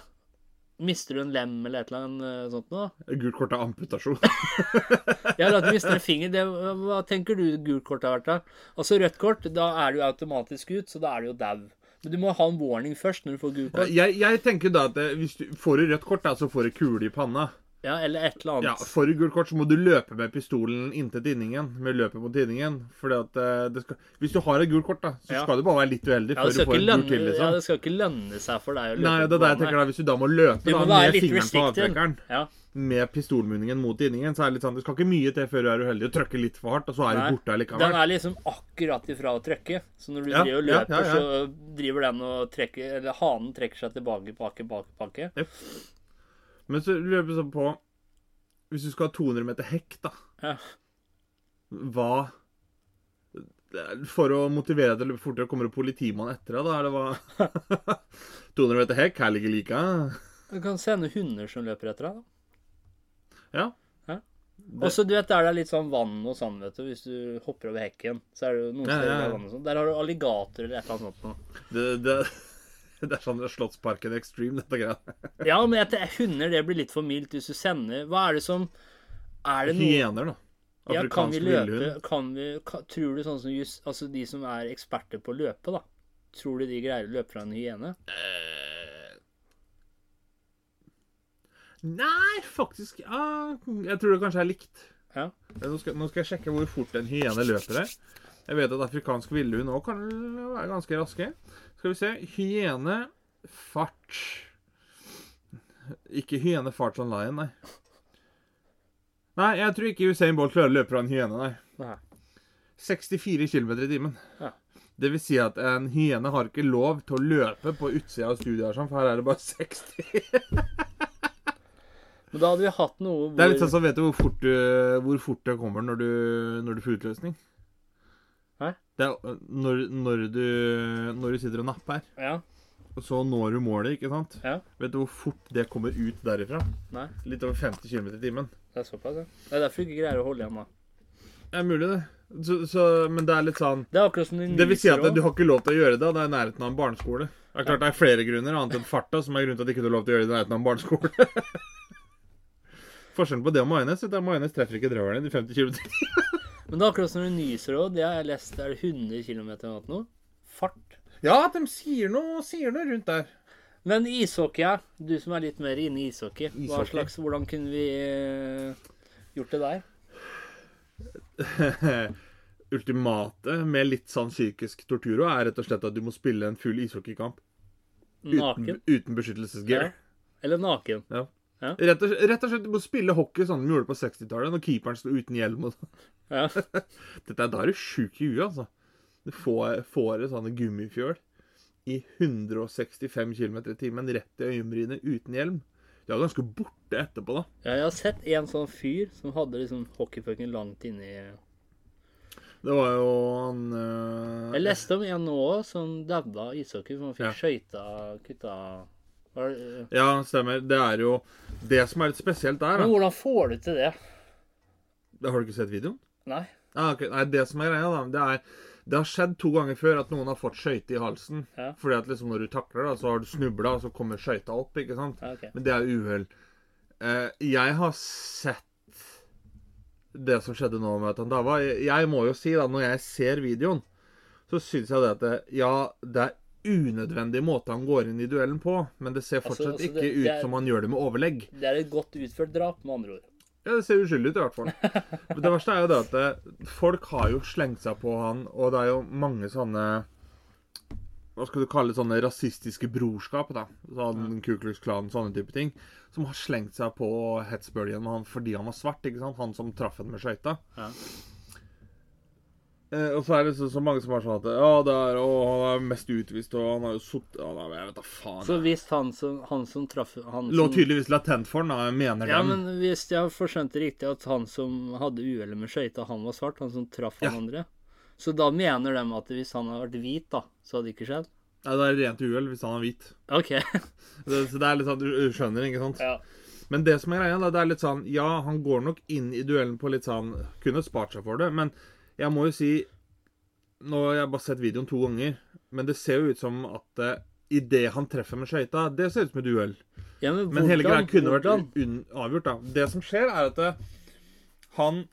Mister du en lem eller et eller annet eh, sånt noe? Gult kort er amputasjon. Ja, at du mister en finger. Det, hva tenker du gult kort har vært, da? Altså rødt kort, da er du automatisk ut, så da er du jo dau. Men du må ha en warning først når du får gult kort. Jeg, jeg tenker da at eh, hvis du får du rødt kort, da, så får du kule i panna. Ja, eller et eller Ja, annet. Får du gult kort, så må du løpe med pistolen inntil tinningen. Med løpet mot tinningen. Fordi at eh, det skal Hvis du har et gult kort, da, så Ja. skal du bare være litt uheldig Ja, før du får et gult til. liksom. ja, det skal ikke lønne seg for deg å løpe Nei, det er det jeg tenker da. Hvis du da må løpe Du må med fingeren på avtrekkeren, Ja. Med pistolmunningen mot tinningen, så er det litt sånn Det skal ikke mye til før du er uheldig og trykker litt for hardt, og så er du borte likevel. Den er liksom akkurat ifra å trykke. Så når du Ja, driver og løper, ja, ja. så driver den og trekker Eller hanen trekker seg tilbake, bake, bake, bake. Men så lurer jeg sånn på Hvis du skal ha 200 meter hekk, da, Ja. hva For å motivere deg til å løpe fortere, kommer det politimann etter deg, da? Eller hva? 200 meter hekk, her ligger lika. Du kan sende hunder som løper etter deg. da. Ja. Ja. Og så du vet, der det er litt sånn vann og sånn, vet du. Hvis du hopper over hekken, så er det noen steder ja, ja. vann og sånn. Der har du alligator eller et eller annet sånt. Det, det, det er sånn Slottsparken Extreme, dette greia. Ja, men jeg, hunder det blir litt for mildt hvis du sender Hva er det som Er det noe Hyener, da. ja, Kan vi løpe kan vi, kan, Tror du sånn som just, altså de som er eksperter på å løpe, da Tror du de greier å løpe fra en hyene? Eh, Nei, faktisk ja, Jeg tror det kanskje er likt. Ja. Nå skal, nå skal jeg sjekke hvor fort en hyene løper her. Jeg vet at afrikansk villhund òg kan være ganske raske. Skal vi se Hyene fart Ikke hyene fart som lion, nei. Nei, jeg tror ikke Usain Bolt klarer å løpe fra en hyene, nei. Nei. 64 km i timen. Ja. Det vil si at en hyene har ikke lov til å løpe på utsida av studioet, sånn, for her er det bare 60. Men da hadde vi hatt noe hvor Det er litt sånn som vet du hvor fort, du, hvor fort det kommer når du, når du får utløsning? Hæ? Det er øh, når, når, du, når du sitter og napper, Ja. og så når du målet, ikke sant? Ja. Vet du hvor fort det kommer ut derifra? Nei, Litt over 50 km i timen. det er såpass, ja. Det er derfor du ikke greier å holde igjen, da. Det er mulig, det. Så, så, men det er litt sånn Det er akkurat som de Det vil si at nyser du har ikke lov til å gjøre det. Det er i nærheten av en barneskole. Det er klart det er flere grunner, annet enn farta, som er grunnen til at du ikke har lov til å gjøre det i nærheten av en barneskole. Forskjellen på det og majones er at majones treffer ikke drøvelen i 50 km. Men det er akkurat som du nyser òg. Det har jeg lest. Er det 100 km eller noe? Fart. Ja, de sier noe, sier noe rundt der. Men ishockey, ja. Du som er litt mer inne i ishockey. Hva slags, hvordan kunne vi eh, gjort det der? Ultimate med litt sånn psykisk tortur er rett og slett at du må spille en full ishockeykamp uten, Naken? uten beskyttelsesgear. Ja. Eller naken? Ja. Ja. Rett, og, rett og slett du må spille hockey sånn de gjorde på 60-tallet, når keeperen sto uten hjelm. Og sånn. Ja. Dette da er du sjuk i huet, altså. Du får, får et sånne gummifjøl i 165 km i timen rett i øyenbrynet uten hjelm. Du er ganske borte etterpå, da. ja, jeg har sett en sånn fyr som hadde liksom hockeypucken langt inni Det var jo han øh, Jeg leste om en nå som daua ishockey, for han fikk Ja. skøyta kutta Ja, stemmer. Det er jo Det som er litt spesielt der, Men hvordan får du til det? Har du ikke sett videoen? Nei? Ah, okay. Nei, det som er greia, da, det er Det har skjedd to ganger før at noen har fått skøyte i halsen. Ja. Fordi at liksom når du takler, da, så har du snubla, og så kommer skøyta opp, ikke sant? Ja, okay. Men det er uhell. Eh, jeg har sett det som skjedde nå med Tandava. Jeg, jeg må jo si, da, når jeg ser videoen, så syns jeg det at det, Ja, det er unødvendig måte han går inn i duellen på, men det ser Altså, fortsatt altså, ikke det- ut er- som han gjør det med overlegg. Det er et godt utført drap, med andre ord. Ja, det ser uskyldig ut i hvert fall. Men det verste er jo det at det, folk har jo slengt seg på han, og det er jo mange sånne Hva skal du kalle det, sånne rasistiske brorskap, da. Sånn Ku Klux Klan, sånne type ting. Som har slengt seg på hetsbølgen med han fordi han var svart, ikke sant? Han som traff henne med skøyta. Ja. Eh, og så er det så, så mange som har sånn at Ja, det er, å, han er mest utvist, og han har jo sittet ja, Jeg vet da faen. Så hvis han som, han som traff han Lå som, tydeligvis latent for den, da. Jeg mener Ja, dem. men hvis jeg har forskjønt det riktig, at han som hadde uhellet med skøyta, han var svart, han som traff Ja. han andre Så da mener de at hvis han hadde vært hvit, da, så hadde det ikke skjedd? Ja, det er rent uhell hvis han er hvit. OK. Det, så det er litt sånn, du du skjønner, ikke sant? ja. Men det som er greia, da, det er litt sånn Ja, han går nok inn i duellen på litt sånn Kunne spart seg for det, men jeg må jo si Nå har jeg bare sett videoen to ganger, men det ser jo ut som at uh, idet han treffer med skøyta, det ser ut som et uhell. ja, men Men hele greia kunne vært avgjort, da. Det som skjer, er at uh, han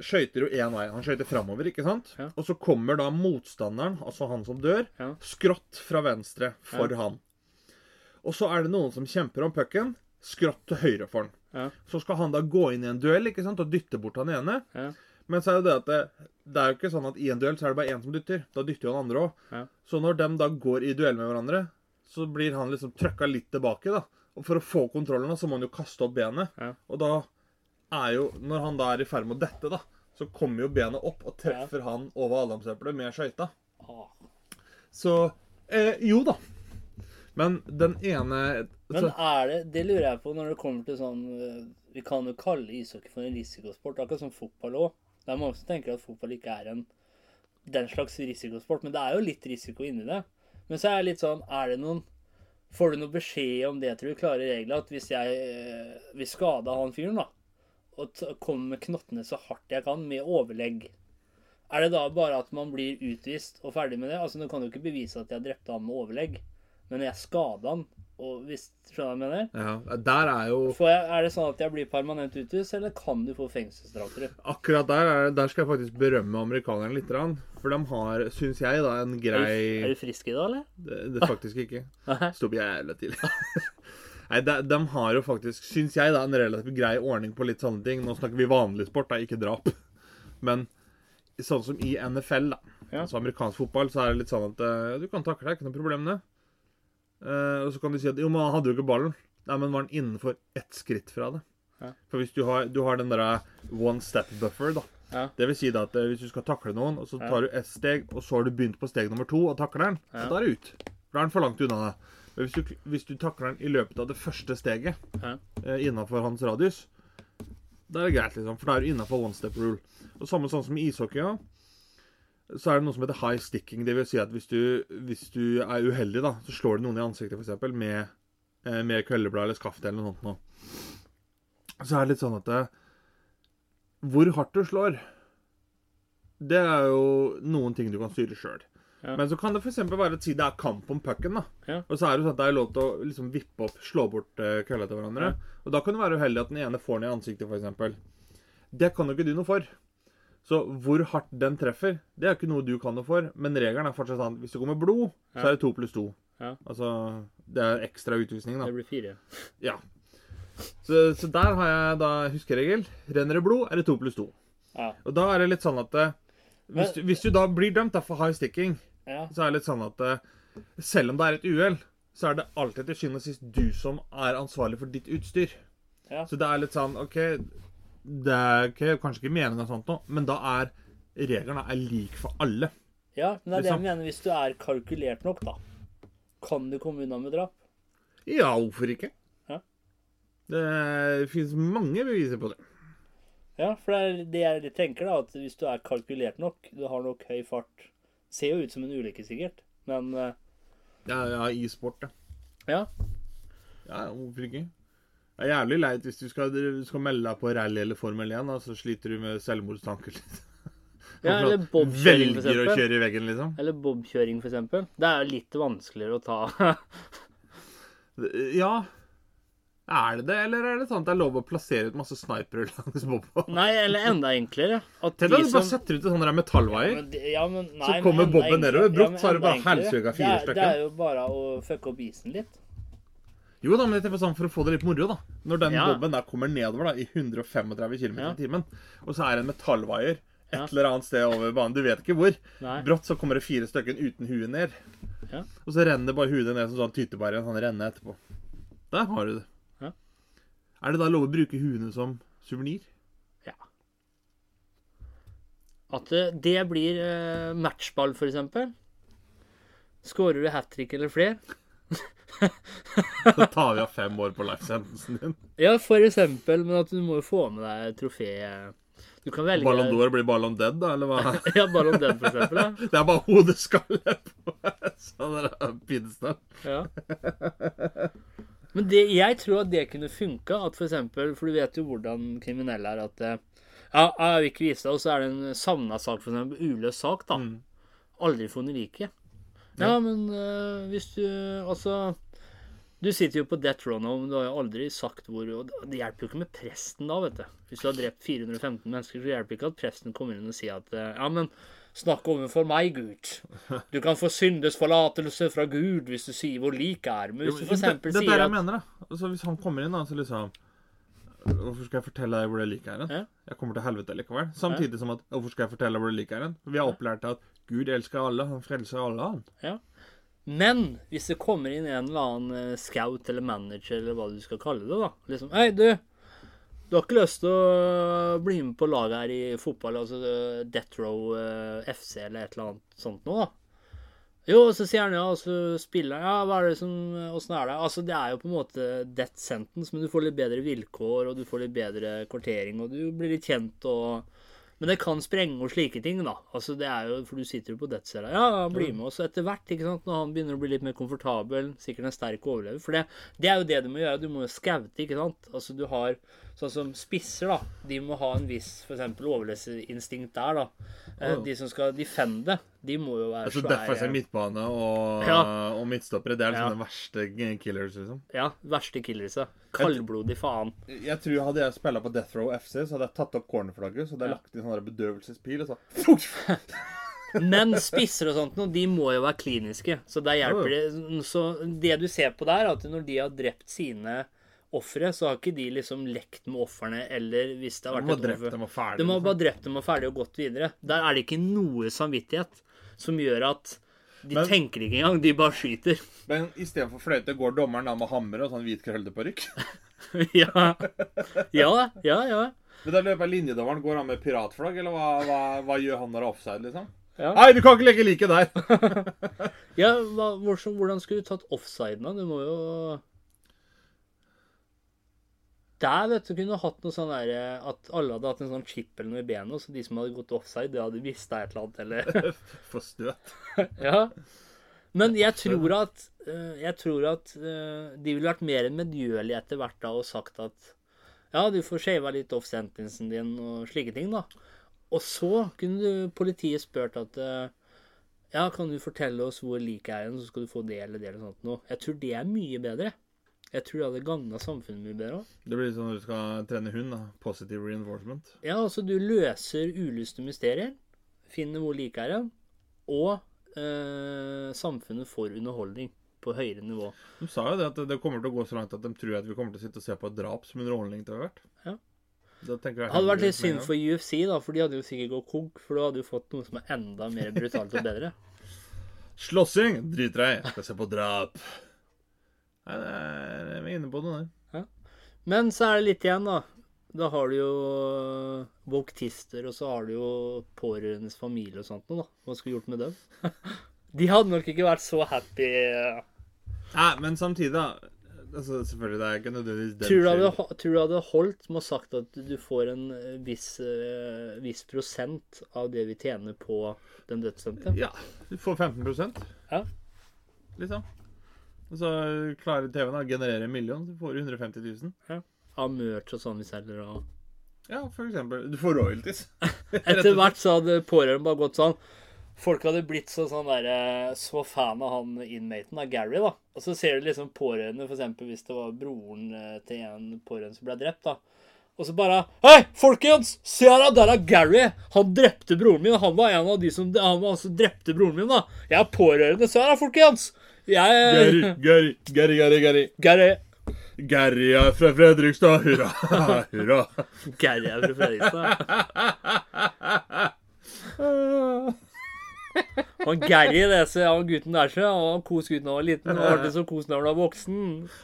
skøyter jo én vei. Han skøyter framover, ikke sant? Ja. Og så kommer da motstanderen, altså han som dør, Ja. skrått fra venstre for han. Og så er det noen som kjemper om pucken, skrått til høyre for han. Så skal han da gå inn i en duell ikke sant, og dytte bort han ene. Ja. Men så er jo det at det, det er jo ikke sånn at i en duell så er det bare én som dytter. Da dytter jo han andre òg. Ja. Så når de da går i duell med hverandre, så blir han liksom trøkka litt tilbake, da. Og for å få kontrollen, så må han jo kaste opp benet. Ja. Og da er jo Når han da er i ferd med å dette, da, så kommer jo benet opp og treffer han over adamseplet med skøyta. Ah. Så eh, Jo da. Men den ene Men er det Det lurer jeg på når det kommer til sånn eh, Vi kan jo kalle ishockey for en risikosport, akkurat som fotball òg. Det er mange som tenker at fotball ikke er en den slags risikosport, men det er jo litt risiko inni det. Men så er det litt sånn Er det noen Får du noe beskjed om det, tror du, klare regler? At hvis jeg eh, vil skade han fyren, da, og kommer med knottene så hardt jeg kan, med overlegg Er det da bare at man blir utvist og ferdig med det? Altså, Nå kan du ikke bevise at jeg drepte han med overlegg, men jeg skada han. Og hvis, skjønner du hva jeg mener? ja, Der er jo Får jeg, er det sånn at jeg blir permanent utvist, eller kan du få fengselsstraffer? Akkurat der, er, der skal jeg faktisk berømme amerikanerne litt. For de har, syns jeg, da en Er du, grei er du frisk i dag, eller? Det, det faktisk ikke. Sto jævlig tidlig. Nei, de, de har jo faktisk, syns jeg, da, en relativt grei ordning på litt sånne ting. Nå snakker vi vanlig sport, da, ikke drap. Men sånn som i NFL, da, Ja. altså amerikansk fotball, så er det litt sånn at uh, du kan takle deg, ikke noe problem med det. Eh, og så kan du si at jo, men han hadde jo ikke ballen. Nei, men var han innenfor ett skritt fra det? Ja. For hvis du har, du har den derre one step buffer, da. Ja. Det vil si da at eh, hvis du skal takle noen, og så tar du ett steg, og så har du begynt på steg nummer to og takler den, Ja. så da er det ut. Da er den for langt unna deg. Men hvis du, hvis du takler den i løpet av det første steget Ja. Uh, innafor hans radius, da er det greit, liksom. For da er du innafor one step rule. Og samme sånn som i ishockey, ja. Så er det noe som heter high sticking. Det vil si at hvis du, hvis du er uheldig, da, så slår du noen i ansiktet, f.eks. med, eh, med kveldeblad eller skaft eller noe sånt noe. Så er det litt sånn at det, Hvor hardt du slår, det er jo noen ting du kan styre sjøl. Ja. Men så kan det f.eks. være at si det er kamp om pucken, da. Ja. Og så er det sånn at det er lov til å liksom vippe opp, slå bort uh, kølla til hverandre. Ja. Og da kan det være uheldig at den ene får den i ansiktet, f.eks. Det kan jo ikke du noe for. Så hvor hardt den treffer, det er ikke noe du kan noe for. Men regelen er fortsatt sånn hvis det kommer blod, så er det to pluss to. Ja. Altså Det er ekstra utvisning, da. Det blir fire. Ja. Så, så der har jeg da huskeregel. Renner det blod, er det to pluss to. Ja. Og da er det litt sånn at eh, hvis, du, hvis du da blir dømt da, for high sticking, Ja. så er det litt sånn at eh, selv om det er et uhell, så er det alltid til syvende og sist du som er ansvarlig for ditt utstyr. Ja. Så det er litt sånn OK, det er ikke, kanskje ikke meningen og sånt noe, men da er reglene er like for alle. ja, men det er det Liksom. jeg mener. Hvis du er kalkulert nok, da, kan du komme unna med drap. Ja, hvorfor ikke? Ja. Det fins mange beviser på det. Ja, for det er det jeg tenker, da, at hvis du er kalkulert nok, du har nok høy fart Ser jo ut som en ulykke, sikkert, men eh, Ja, ja, i sport, ja. ja. Ja, hvorfor ikke? Det er jævlig leit hvis du skal, du skal melde deg på rally eller Formel 1, og så sliter du med selvmordstanker. litt. ja eller bobkjøring, for Velger å kjøre i veggen, liksom. Eller bobkjøring, for eksempel. Det er litt vanskeligere å ta. Ja. Er det det, eller er det sånn at det er lov å plassere ut masse snipere langs bobba? Nei, eller enda enklere. At Tenk de at du bare setter ut sånne sånn der metallvaier. Men Ja, men, nei, Så kommer bobben nedover. Brått ja, så har du bare helsøka fire er- stykker. Det er jo bare å fucke opp isen litt. Jo da, men jeg sånn for å få det litt moro, da. Når den Ja. bobben der kommer nedover da, i 135 km i timen, og så er det en metallvaier et Ja. eller annet sted over banen, du vet ikke hvor. Nei. Brått så kommer det fire stykker uten huet ned. Ja. Og så renner bare huet ned som sånn tyttebær i en sånn renne etterpå. Der har du det. Ja. Er det da lov å bruke huene som suvenir? Ja. At eh, det blir eh, matchball, eksempel. Skårer du hat trick eller flere? Så tar vi av fem år på life-sentensen din. Ja, for eksempel, men at du må jo få med deg trofé Du kan velge Ballon d'Or blir Ballon Dead, da, eller hva? Ja, Ballon Dead, for eksempel. Ja. Det er bare hodeskalle på sånn pinstall. Ja. Men det, jeg tror at det kunne funka. At for eksempel, for du vet jo hvordan kriminelle er. At eh, ja, jeg vil ikke vise deg, og så er det en savna sak, for eksempel. Uløst sak, da. Mm. Aldri funnet liket. Ja, men uh, hvis du Altså Du sitter jo på death row nå, men du har jo aldri sagt hvor Og det hjelper jo ikke med presten da, vet du. Hvis du har drept 415 mennesker, så hjelper det ikke at presten kommer inn og sier at eh, Ja, men snakk overfor meg, Gud. Du kan få syndes forlatelse fra Gud hvis du sier hvor liket er. Men hvis du for eksempel det, det er det jeg at mener, da. Altså, hvis han kommer inn, da, så liksom Hvorfor skal jeg fortelle deg hvor det liket er hen? Jeg kommer til helvete likevel. Samtidig som at Hvorfor skal jeg fortelle deg hvor det liket er hen? Vi har opplært at Gud elsker alle, han frelser alle, han. Ja. Men hvis det kommer inn en eller annen eh, scout eller manager eller hva du skal kalle det, da Liksom Hei, du. Du har ikke lyst til å bli med på laget her i fotball, altså eh, Death Row eh, FC eller et eller annet sånt noe, da? Jo, så sier han ja, og så spiller han Ja, hva er det som Åssen er det? Altså, det er jo på en måte death sentence, men du får litt bedre vilkår, og du får litt bedre kvartering, og du blir litt kjent og men det kan sprenge og slike ting, da. Altså det er jo, For du sitter jo på dødscella. Ja, han blir med oss etter hvert, ikke sant. Når han begynner å bli litt mer komfortabel, sikkert en sterk overlever. For det, det er jo det du må gjøre. Du må jo skaute, ikke sant. Altså du har Sånn som spisser, da. De må ha en viss eksempel overlevelsesinstinkt der, da. Eh. De som skal defende, de må jo være Altså Derfor er midtbane og, Ja. og midtstoppere det er liksom Ja. de verste killers, liksom. Ja, verste killers. Kaldblodig faen. Jeg tror Hadde jeg spilla på Death Row FC, så hadde jeg tatt opp cornerflagget så hadde jeg Ja. lagt inn sånn bedøvelsespil og så Men spisser og sånt, nå, de må jo være kliniske. Så der hjelper det. Så det du ser på der, er at når de har drept sine ofre, så har ikke de liksom lekt med ofrene, eller hvis det har De vært har et offer. De har liksom. bare drept dem og ferdig og gått videre. Der er det ikke noe samvittighet som gjør at de Men- tenker ikke engang, de bare skyter. Men istedenfor fløyte går dommeren da med hammer og sånn hvit krølleparykk. ja. ja, ja, ja. Men da løper linjedommeren går han med piratflagg, eller hva, hva, hva gjør han når det er offside, liksom? Ja. Nei, du kan ikke legge like der! ja hva, hvordan, skulle du tatt offsiden da? Du må jo Der, vet du, kunne hatt noe sånn der at alle hadde hatt en sånn chip eller noe i benet, så de som hadde gått offside, det hadde mista et eller annet, eller For støt. Ja. Men jeg tror at eh, Jeg tror at eh, de ville vært mer medgjørlige etter hvert da og sagt at ja, du får shava litt off sentencen din og slike ting, da. Og så kunne du politiet spurt at eh, ja, kan du fortelle oss hvor liket er så skal du få det eller det eller sånt noe. Jeg tror det er mye bedre. Jeg tror det hadde gagna samfunnet mye bedre. Det blir sånn når du skal trene hund. da. Positive reinforcement. Ja, altså du løser ulyste mysterier, finner hvor like er den, og eh, samfunnet får underholdning på høyere nivå. De sa jo det at det kommer til å gå så langt at de tror at vi kommer til å sitte og se på et drap som underholdning til hvert. Ja. Det hadde vært litt synd for UFC, da, for de hadde jo sikkert gått konk, for da hadde du fått noe som er enda mer brutalt og bedre. Slåssing driter jeg i. Skal se på drap. Nei, det er, jeg er inne på det der. Men så er det litt igjen, da. Da har du jo voktister, og så har du jo pårørendes familie og sånt noe, da. Hva skulle du gjort med dem? De hadde nok ikke vært så happy. Nei, men samtidig, da. Altså, selvfølgelig, det er ikke nødvendigvis den Tror du hadde, tror du hadde holdt med å sagt at du får en eh, viss, eh, viss prosent av det vi tjener på den dødsdømte? Ja. Du får 15% Ja. liksom. Og så klarer TV-en å generere en million, så får du 150 000. Av merch og sånn vi selger og Ja, for eksempel. Du får royalties. Etter hvert så hadde pårørende bare gått sånn Folk hadde blitt så sånn der, så fan av han inmaten, av Gary, da. Og så ser du liksom pårørende, f.eks. hvis det var broren eh, til en pårørende som ble drept, da. Og så bare Hei, folkens! Se her! Der er Gary! Han drepte broren min. Han var en av de som Han var altså drepte broren min, da. Jeg er pårørende. Se her, folkens! Gary, Gary, Gary, Gary, Gary. Gary. Gary er fra Fredrikstad. Hurra, hurra. Gary er fra Fredrikstad. Han Gary, det ser han gutten der, så han kos gutten da han var liten. Han ble så kos når han var voksen.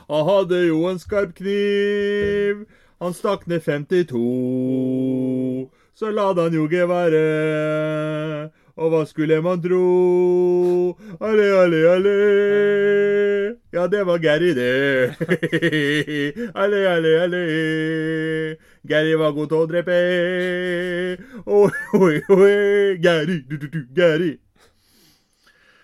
Han hadde jo en skarp kniv. Han stakk ned 52. så la han jo geværet. Og hva skulle man tro? Alle, alle, alle. Ja, det var Gary, det. alle, alle, alle. Gary var god til å drepe. Oi, oi, oi. Gary, du, du, du, Gary.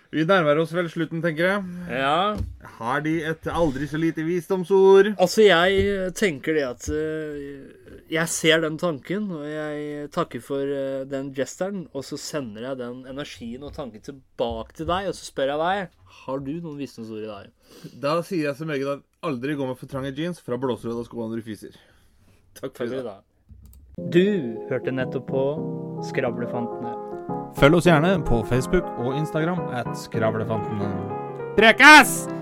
Vi nærmer oss vel slutten, tenker jeg. Ja. Har de et aldri så lite visdomsord? Altså, jeg tenker det at eh, Jeg ser den tanken, og jeg takker for eh, den gesteren. Og så sender jeg den energien og tanken tilbake til deg, og så spør jeg deg Har du noen visdomsord i dag. Da sier jeg som egen at aldri gå med for trange jeans, for da blåser du av skoene når du fiser. Takk for Takk for i dag. Du hørte nettopp på Skravlefantene. Følg oss gjerne på Facebook og Instagram at Skravlefantene. Prekas!